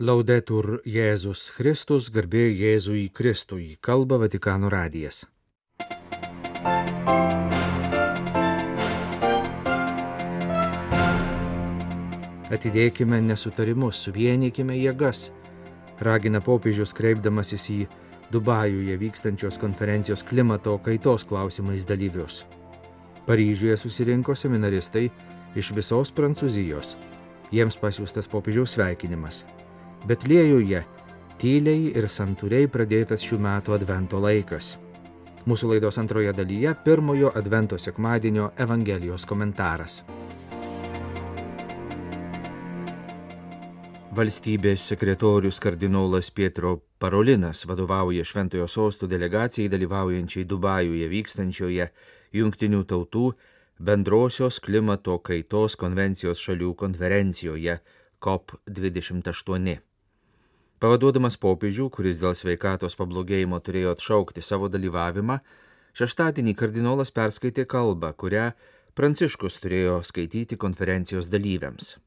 Laudetur Jėzus Kristus, garbė Jėzui Kristui, kalba Vatikano radijas. Atidėkime nesutarimus, suvienykime jėgas, ragina popiežius kreipdamasis į Dubajuje vykstančios konferencijos klimato kaitos klausimais dalyvius. Paryžiuje susirinko seminaristai iš visos Prancūzijos. Jiems pasiūstas popiežiaus sveikinimas. Bet liejuje tyliai ir santūriai pradėtas šių metų advento laikas. Mūsų laidos antroje dalyje pirmojo advento sekmadienio Evangelijos komentaras. Valstybės sekretorius kardinolas Pietro Parolinas vadovauja Šventojo sostų delegacijai dalyvaujančiai Dubajuje vykstančioje Junktinių tautų bendrosios klimato kaitos konvencijos šalių konferencijoje COP28. Pavaduodamas popiežių, kuris dėl sveikatos pablogėjimo turėjo atšaukti savo dalyvavimą, šeštadienį kardinolas perskaitė kalbą, kurią Pranciškus turėjo skaityti konferencijos dalyviams.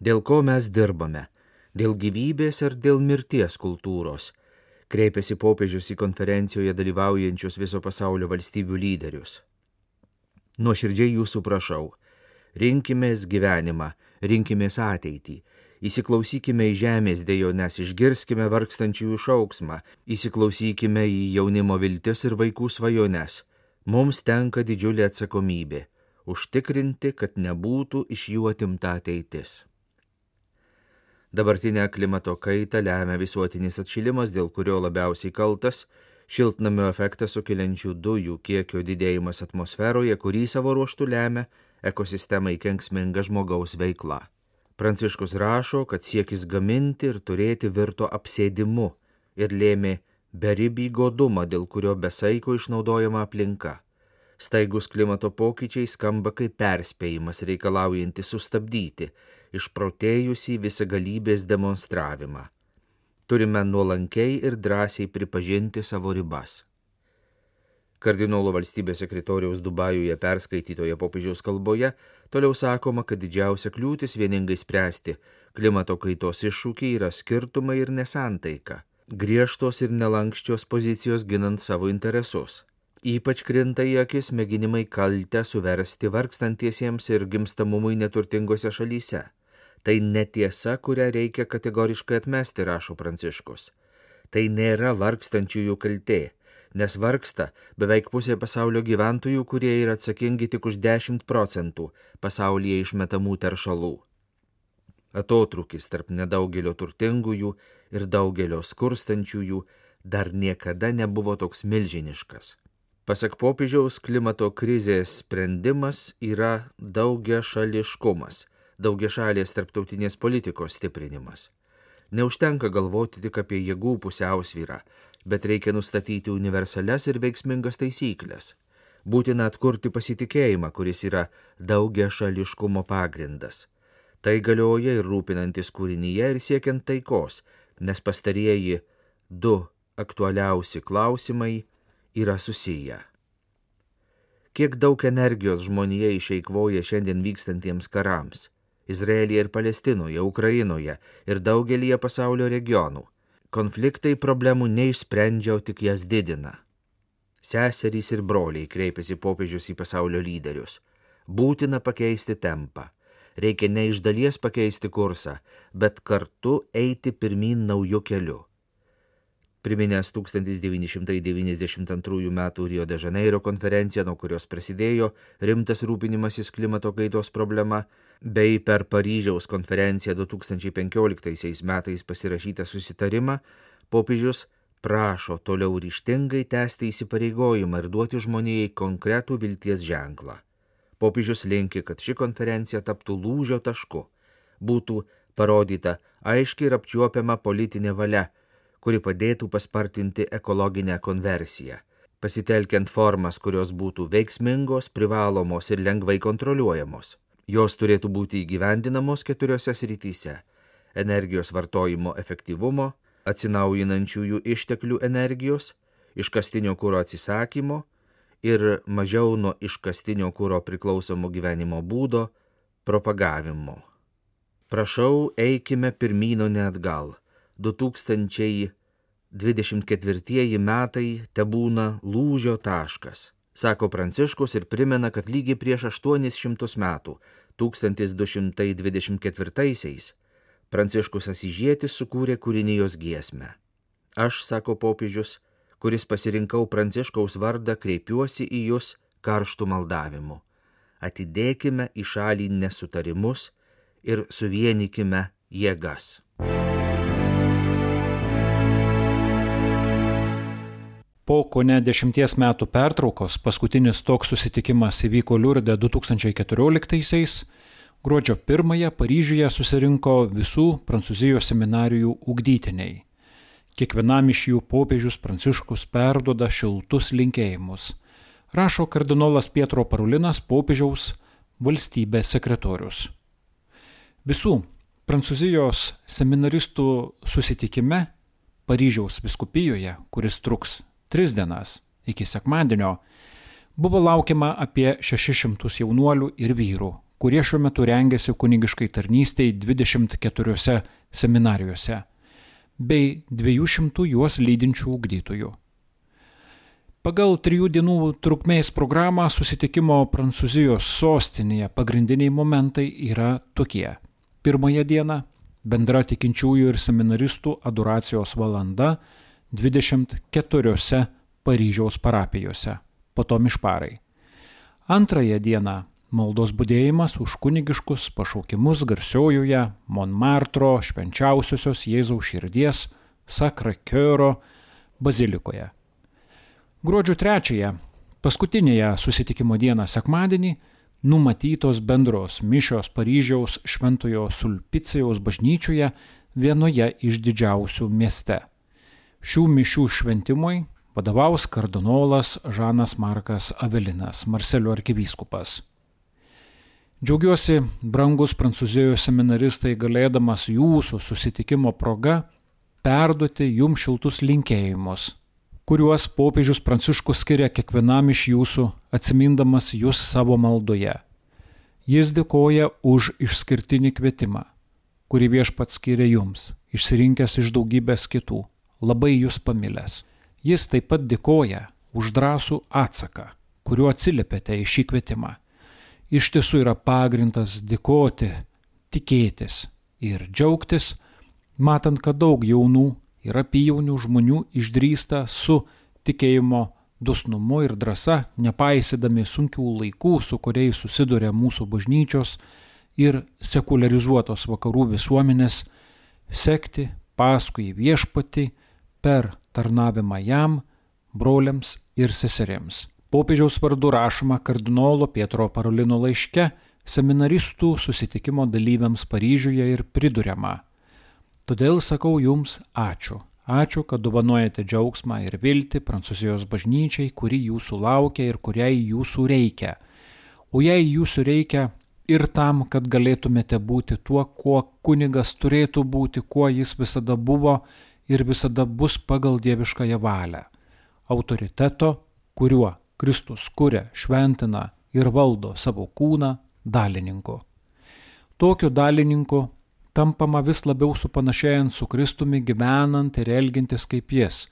Dėl ko mes dirbame - dėl gyvybės ar dėl mirties kultūros, kreipėsi popiežius į konferencijoje dalyvaujančius viso pasaulio valstybių lyderius. Nuoširdžiai jūsų prašau, rinkimės gyvenimą, rinkimės ateitį, įsiklausykime į žemės dėjones, išgirskime vargstančiųjų šauksmą, įsiklausykime į jaunimo viltis ir vaikų svajones. Mums tenka didžiulė atsakomybė - užtikrinti, kad nebūtų iš jų atimta ateitis. Dabartinę klimato kaitą lemia visuotinis atšilimas, dėl kurio labiausiai kaltas šiltnamio efektą sukeliančių dujų kiekio didėjimas atmosferoje, kurį savo ruoštų lemia ekosistemai kenksminga žmogaus veikla. Pranciškus rašo, kad siekis gaminti ir turėti virto apsėdimu ir lėmė beribį godumą, dėl kurio besaiko išnaudojama aplinka. Staigus klimato pokyčiai skamba kaip perspėjimas reikalaujantis sustabdyti išprotėjusį visagalybės demonstravimą. Turime nuolankiai ir drąsiai pripažinti savo ribas. Kardinolo valstybės sekretoriaus Dubajuje perskaitytoje popiežiaus kalboje toliau sakoma, kad didžiausia kliūtis vieningai spręsti klimato kaitos iššūkiai yra skirtumai ir nesantaika, griežtos ir nelankščios pozicijos ginant savo interesus. Ypač krinta į akis mėginimai kaltę suversti vargstantiesiems ir gimstamumui neturtingose šalyse. Tai netiesa, kurią reikia kategoriškai atmesti, rašo Pranciškus. Tai nėra vargstančiųjų kaltė, nes vargsta beveik pusė pasaulio gyventojų, kurie yra atsakingi tik už 10 procentų pasaulyje išmetamų teršalų. Atotrukis tarp nedaugelio turtingųjų ir daugelio skurstančiųjų dar niekada nebuvo toks milžiniškas. Pasak popiežiaus, klimato krizės sprendimas yra daugia šališkumas daugiašalės tarptautinės politikos stiprinimas. Neužtenka galvoti tik apie jėgų pusiausvyrą, bet reikia nustatyti universales ir veiksmingas taisyklės. Būtina atkurti pasitikėjimą, kuris yra daugia šališkumo pagrindas. Tai galioja ir rūpinantis kūrinyje ir siekiant taikos, nes pastarieji du aktualiausi klausimai yra susiję. Kiek daug energijos žmonija išeikvoja šiandien vykstantiems karams Izraelyje ir Palestinoje, Ukrainoje ir daugelįje pasaulio regionų. Konfliktai problemų neišsprendžia, o tik jas didina. Seserys ir broliai kreipiasi popiežius į pasaulio lyderius. Būtina pakeisti tempą. Reikia ne iš dalies pakeisti kursą, bet kartu eiti pirmin naujų kelių priminęs 1992 m. Rio de Janeiro konferenciją, nuo kurios prasidėjo rimtas rūpinimasis klimato kaitos problema, bei per Paryžiaus konferenciją 2015 metais pasirašytą susitarimą, popiežius prašo toliau ryštingai tęsti įsipareigojimą ir duoti žmonijai konkretų vilties ženklą. Popiežius linki, kad ši konferencija taptų lūžio tašku, būtų parodyta aiškiai ir apčiuopiama politinė valia, kuri padėtų paspartinti ekologinę konversiją, pasitelkiant formas, kurios būtų veiksmingos, privalomos ir lengvai kontroliuojamos. Jos turėtų būti įgyvendinamos keturiose srityse - energijos vartojimo efektyvumo, atsinaujinančiųjų išteklių energijos, iškastinio kūro atsisakymo ir mažiau nuo iškastinio kūro priklausomo gyvenimo būdo propagavimo. Prašau, eikime pirmino neatgal. 2024 metai te būna lūžio taškas, sako Pranciškus ir primena, kad lygiai prieš 800 metų, 1224-aisiais, Pranciškus Asižėtis sukūrė kūrinijos giesmę. Aš, sako popiežius, kuris pasirinkau Pranciškaus vardą, kreipiuosi į jūs karštų maldavimų. Atidėkime į šalį nesutarimus ir suvienykime jėgas. Po ko ne dešimties metų pertraukos paskutinis toks susitikimas įvyko Liurde 2014-aisiais. Gruodžio 1-ąją Paryžiuje susirinko visų Prancūzijos seminarijų ugdytiniai. Kiekvienam iš jų popiežius Pranciškus perdoda šiltus linkėjimus. Rašo kardinolas Pietro Parulinas popiežiaus valstybės sekretorius. Visų Prancūzijos seminaristų susitikime Paryžiaus viskupijoje, kuris truks tris dienas iki sekmadienio buvo laukiama apie 600 jaunuolių ir vyrų, kurie šiuo metu rengiasi kunigiškai tarnystėj 24 seminarijose, bei 200 juos lydinčių ugdytojų. Pagal trijų dienų trukmės programą susitikimo Prancūzijos sostinėje pagrindiniai momentai yra tokie. Pirmąją dieną - bendra tikinčiųjų ir seminaristų adoracijos valanda 24 Paryžiaus parapijose, po to mišparai. Antrąją dieną maldos būdėjimas už kunigiškus pašaukimus garsiojoje Monmartro švenčiausiosios Jėzaus širdies Sakrakioro bazilikoje. Gruodžio trečiąją, paskutinėje susitikimo dieną sekmadienį, numatytos bendros mišios Paryžiaus Šventojo Sulpicijaus bažnyčioje vienoje iš didžiausių mieste. Šių mišių šventimui vadovaus kardinolas Žanas Markas Avelinas, Marselio arkivyskupas. Džiaugiuosi, brangus Prancūzijos seminaristai, galėdamas jūsų susitikimo proga perduoti jums šiltus linkėjimus, kuriuos popiežius Pranciškus skiria kiekvienam iš jūsų, atsimindamas jūs savo maldoje. Jis dėkoja už išskirtinį kvietimą, kurį viešpats skiria jums, išsirinkęs iš daugybės kitų labai jūs pamilęs. Jis taip pat dėkoja už drąsų atsaką, kuriuo atsiliepėte į šį kvietimą. Iš tiesų yra pagrindas dėkoti, tikėtis ir džiaugtis, matant, kad daug jaunų ir apyjaunių žmonių išdrįsta su tikėjimo dosnumu ir drąsa, nepaisydami sunkių laikų, su kuriais susiduria mūsų bažnyčios ir sekularizuotos vakarų visuomenės, sekti paskui viešpati, per tarnavimą jam, broliams ir seserims. Popiežiaus vardu rašoma kardinolo Pietro Parolino laiške seminaristų susitikimo dalyviams Paryžiuje ir priduriama. Todėl sakau jums ačiū. Ačiū, kad dovanojate džiaugsmą ir viltį Prancūzijos bažnyčiai, kuri jūsų laukia ir kuriai jūsų reikia. O jei jūsų reikia ir tam, kad galėtumėte būti tuo, kuo kunigas turėtų būti, kuo jis visada buvo, ir visada bus pagal dieviškąją valią - autoriteto, kuriuo Kristus kuria, šventina ir valdo savo kūną dalininku. Tokiu dalininku tampama vis labiau supanašėjant su Kristumi gyvenant ir elgintis kaip jis,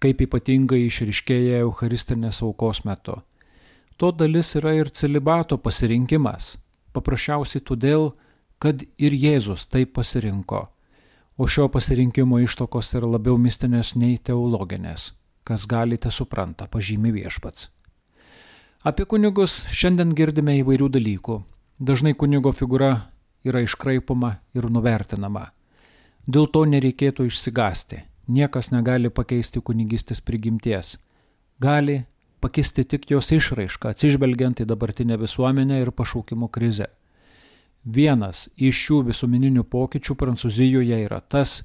kaip ypatingai išriškėja Eucharistinės aukos metu. To dalis yra ir celibato pasirinkimas, paprasčiausiai todėl, kad ir Jėzus taip pasirinko o šio pasirinkimo ištokos yra labiau mistinės nei teologinės, kas galite supranta, pažymi viešpats. Apie kunigus šiandien girdime įvairių dalykų. Dažnai kunigo figūra yra iškraipoma ir nuvertinama. Dėl to nereikėtų išsigasti. Niekas negali pakeisti kunigystės prigimties. Gali pakeisti tik jos išraišką, atsižvelgiant į dabartinę visuomenę ir pašaukimo krizę. Vienas iš šių visuomeninių pokyčių Prancūzijoje yra tas,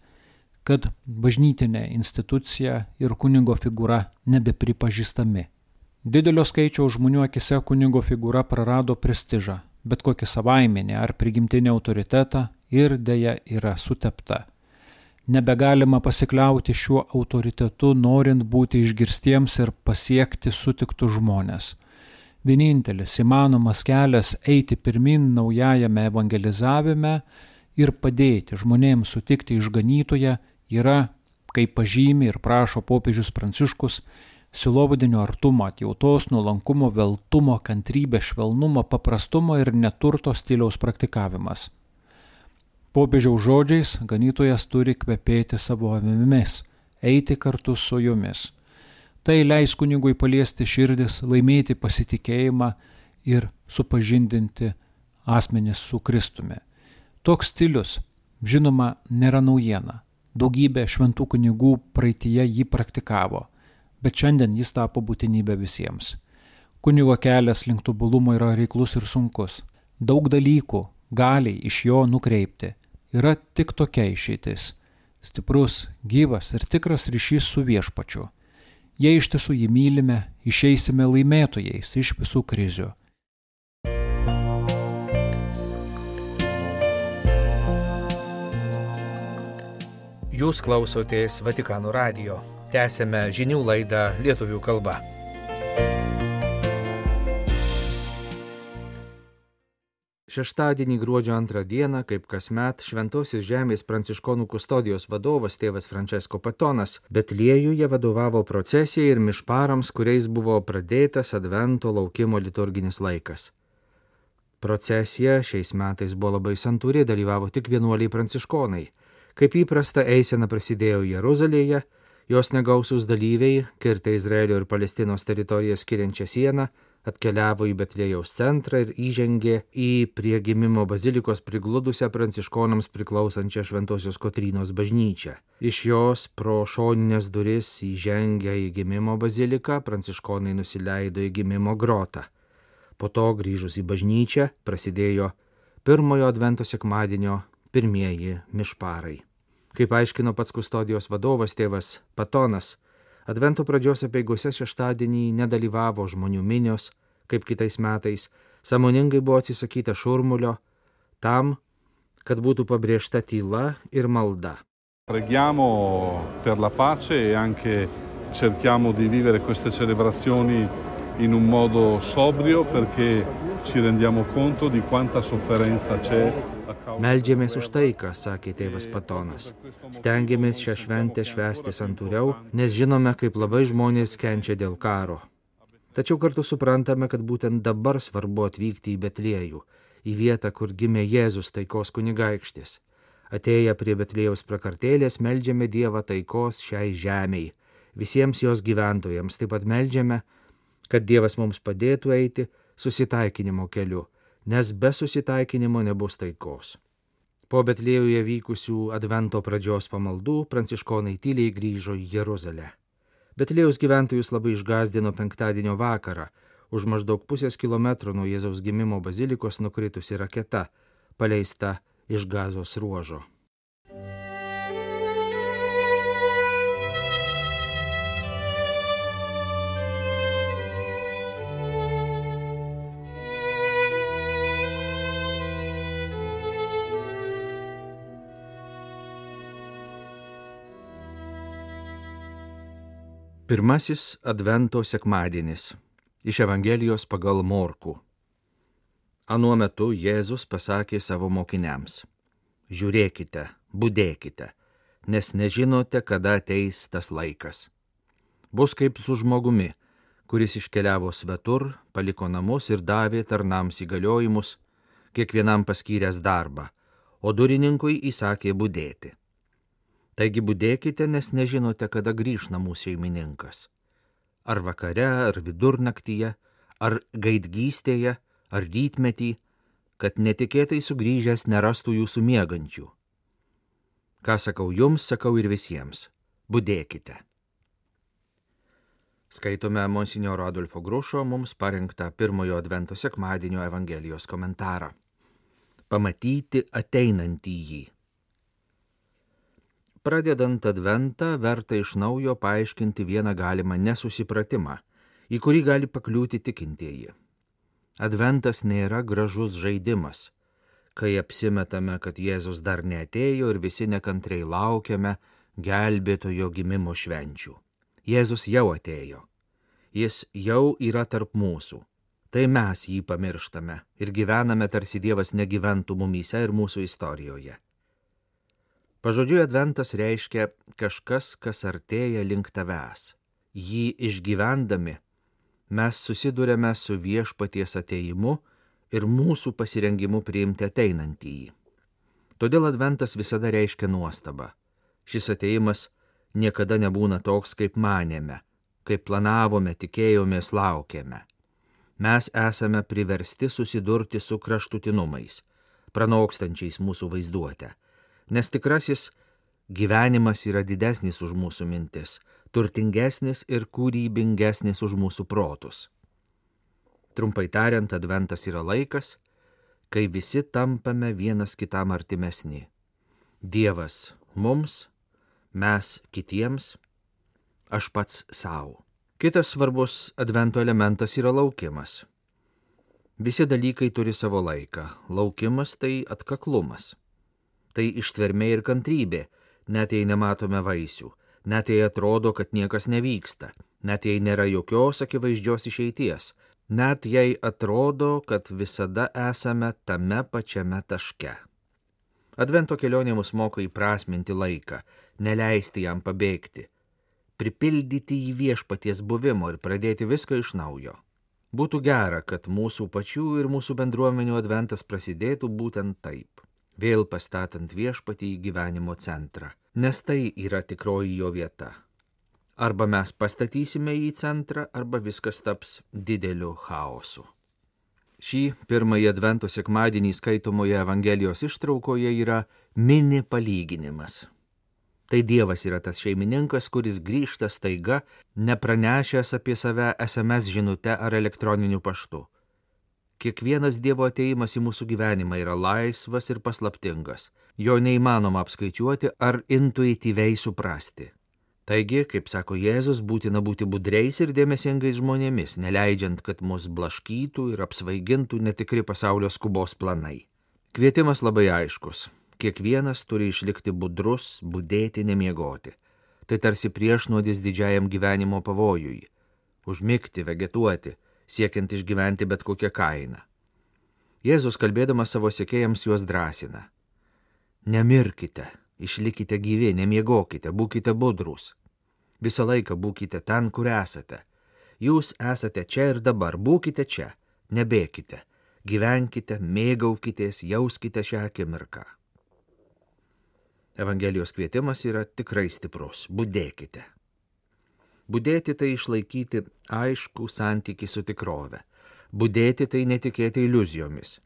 kad bažnytinė institucija ir kunigo figūra nebepripažįstami. Didelio skaičiaus žmonių akise kunigo figūra prarado prestižą, bet kokį savaiminį ar prigimtinį autoritetą ir dėja yra sutepta. Nebegalima pasikliauti šiuo autoritetu, norint būti išgirstiems ir pasiekti sutiktus žmonės vienintelis įmanomas kelias eiti pirmin naujajame evangelizavime ir padėti žmonėms sutikti išganytoje yra, kaip pažymi ir prašo popiežius Pranciškus, silovadinio artumo, atjautos, nuolankumo, veltumo, kantrybės, švelnumo, paprastumo ir neturto stiliaus praktikavimas. Popiežiaus žodžiais ganytojas turi kvepėti savo avimis, eiti kartu su jumis. Tai leis kunigui paliesti širdis, laimėti pasitikėjimą ir supažindinti asmenis su Kristumi. Toks stilius, žinoma, nėra naujiena. Daugybė šventų kunigų praeitie jį praktikavo bet šiandien jis tapo būtinybė visiems. Kunigo kelias link tobulumo yra reiklus ir sunkus. Daug dalykų gali iš jo nukreipti. Yra tik tokia išeitis - stiprus, gyvas ir tikras ryšys su viešpačiu. Jei iš tiesų jį mylime, išeisime laimėtojais iš visų krizių. Jūs klausotės Vatikano radio. Tęsėme žinių laidą lietuvių kalba. Šeštadienį gruodžio antrą dieną, kaip kasmet, Šventosios žemės pranciškonų kustodijos vadovas tėvas Francesco Patonas Betliejuje vadovavo procesijai ir mišparams, kuriais buvo pradėtas Advento laukimo liturginis laikas. Procesija šiais metais buvo labai santūri, dalyvavo tik vienuoliai pranciškonai. Kaip įprasta, eisena prasidėjo Jeruzalėje, Jos negausus dalyviai, kirtę Izraelio ir Palestinos teritoriją skiriančią sieną, atkeliavo į Betlėjaus centrą ir įžengė į prie gimimo bazilikos prigludusią pranciškonams priklausančią Šventojios Kotrynos bažnyčią. Iš jos pro šoninės duris įžengę į gimimo baziliką, pranciškonai nusileido į gimimo grotą. Po to grįžus į bažnyčią prasidėjo pirmojo advento sekmadienio pirmieji mišparai. Kaip aiškino pats kustodijos vadovas tėvas Patonas, Advento pradžios apieigose šeštadienį nedalyvavo žmonių minios, kaip kitais metais, samoningai buvo atsisakyta šurmulio, tam, kad būtų pabrėžta tyla ir malda. Preghiamo per la pace e anche cerchiamo di vivere queste celebrazioni in un modo sobrio perché ci rendiamo conto di quanta sofferenza c'è Meldžiamės už taiką, sakė tėvas Patonas. Stengiamės šią šventę švęsti santūriau, nes žinome, kaip labai žmonės kenčia dėl karo. Tačiau kartu suprantame, kad būtent dabar svarbu atvykti į Betliejų, į vietą, kur gimė Jėzus taikos kunigaikštis. Atėję prie Betlėjaus prakartėlės, meldžiame Dievą taikos šiai žemiai, visiems jos gyventojams. Taip pat meldžiame, kad Dievas mums padėtų eiti susitaikinimo keliu nes be susitaikinimo nebus taikos. Po Betlėjuje vykusių Advento pradžios pamaldų pranciškonai tyliai grįžo į Jeruzalę. Betlėjaus gyventojus labai išgazdino penktadienio vakarą, už maždaug pusės kilometro nuo Jėzaus gimimo bazilikos nukritusi raketa, paleista iš gazos ruožo. Pirmasis Advento sekmadienis iš Evangelijos pagal Morku. Anuo metu Jėzus pasakė savo mokiniams: Žiūrėkite, būdėkite, nes nežinote, kada ateis tas laikas. Bus kaip su žmogumi, kuris iškeliavo svetur, paliko namus ir davė tarnams įgaliojimus, kiekvienam paskyręs darbą, o durininkui įsakė būdėti. Taigi būdėkite, nes nežinote, kada grįž namų šeimininkas. Ar vakare, ar vidurnaktyje, ar gaidgystėje, ar rytmetį, kad netikėtai sugrįžęs nerastų jūsų miegančių. Ką sakau jums, sakau ir visiems - būdėkite. Skaitome Monsignoro Adolfo Grušo mums parinktą pirmojo Advento sekmadienio Evangelijos komentarą. Pamatyti ateinantį jį. Pradedant adventą verta iš naujo paaiškinti vieną galimą nesusipratimą, į kurį gali pakliūti tikintieji. Adventas nėra gražus žaidimas, kai apsimetame, kad Jėzus dar neatėjo ir visi nekantriai laukiame gelbėtojo gimimo švenčių. Jėzus jau atėjo. Jis jau yra tarp mūsų. Tai mes jį pamirštame ir gyvename tarsi Dievas negyventų mumyse ir mūsų istorijoje. Pažodžiui, adventas reiškia kažkas, kas artėja link tavęs. Jį išgyvendami mes susidurėme su viešpaties ateimu ir mūsų pasirengimu priimti ateinantįjį. Todėl adventas visada reiškia nuostabą. Šis ateimas niekada nebūna toks, kaip manėme, kaip planavome, tikėjomės, laukėme. Mes esame priversti susidurti su kraštutinumais, pranokstančiais mūsų vaizduotę, nes tikrasis gyvenimas yra didesnis už mūsų mintis, turtingesnis ir kūrybingesnis už mūsų protus. Trumpai tariant, adventas yra laikas, kai visi tampame vienas kitam artimesni. Dievas mums, mes kitiems, aš pats savo. Kitas svarbus advento elementas yra laukimas. Visi dalykai turi savo laiką. Laukimas tai atkaklumas. Tai ištvermė ir kantrybė, net jei nematome vaisių, net jei atrodo, kad niekas nevyksta, net jei nėra jokios akivaizdžios išeities, net jei atrodo, kad visada esame tame pačiame taške. Advento kelionė mus moko įprasminti laiką, neleisti jam pabėgti, pripildyti jį viešpaties buvimo ir pradėti viską iš naujo. Būtų gera, kad mūsų pačių ir mūsų bendruomenių adventas prasidėtų būtent taip, vėl pastatant viešpatį į gyvenimo centrą, nes tai yra tikroji jo vieta. Arba mes pastatysime į centrą, arba viskas taps dideliu chaosu. Šį pirmąjį Advento sekmadienį skaitomoje Evangelijos ištraukoje yra mini palyginimas. Tai Dievas yra tas šeimininkas, kuris grįžta staiga, nepranešęs apie save SMS žinute ar elektroniniu paštu. Kiekvienas Dievo ateimas į mūsų gyvenimą yra laisvas ir paslaptingas. Jo neįmanoma apskaičiuoti ar intuityviai suprasti. Taigi, kaip sako Jėzus, būtina būti budreis ir dėmesingais žmonėmis, neleidžiant, kad mus blaškytų ir apsvaigintų netikri pasaulio skubos planai. Kvietimas labai aiškus. Kiekvienas turi išlikti budrus, būdėti, nemiegoti. Tai tarsi priešnuodis didžiajam gyvenimo pavojui - užmigti, vegetuoti, siekiant išgyventi bet kokią kainą. Jėzus kalbėdamas savo sekėjams juos drąsina. Nemirkite, Išlikite gyvi, nemiegokite, būkite budrus. Visą laiką būkite ten, kur esate. Jūs esate čia ir dabar, būkite čia, nebėkite, gyvenkite, mėgaukitės, jauskite šią akimirką. Evangelijos kvietimas yra tikrai stiprus - būdėkite. Būdėti tai išlaikyti aišku santyki su tikrove. Būdėti tai netikėti iliuzijomis.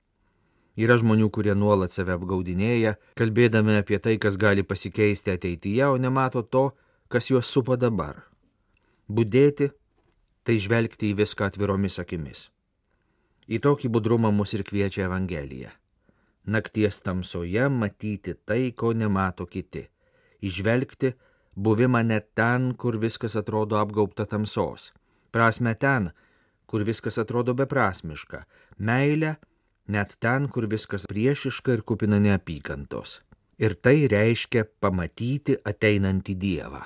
Yra žmonių, kurie nuolat save apgaudinėja, kalbėdami apie tai, kas gali pasikeisti ateityje, o nemato to, kas juos supa dabar. Budėti - tai žvelgti į viską atviromis akimis. Į tokį budrumą mus ir kviečia Evangelija. Nakties tamsoje matyti tai, ko nemato kiti. Išvelgti buvimą net ten, kur viskas atrodo apgaubta tamsos. Prasme ten, kur viskas atrodo beprasmiška. Meilę net ten, kur viskas priešiška ir kupina neapykantos. Ir tai reiškia pamatyti ateinantį Dievą.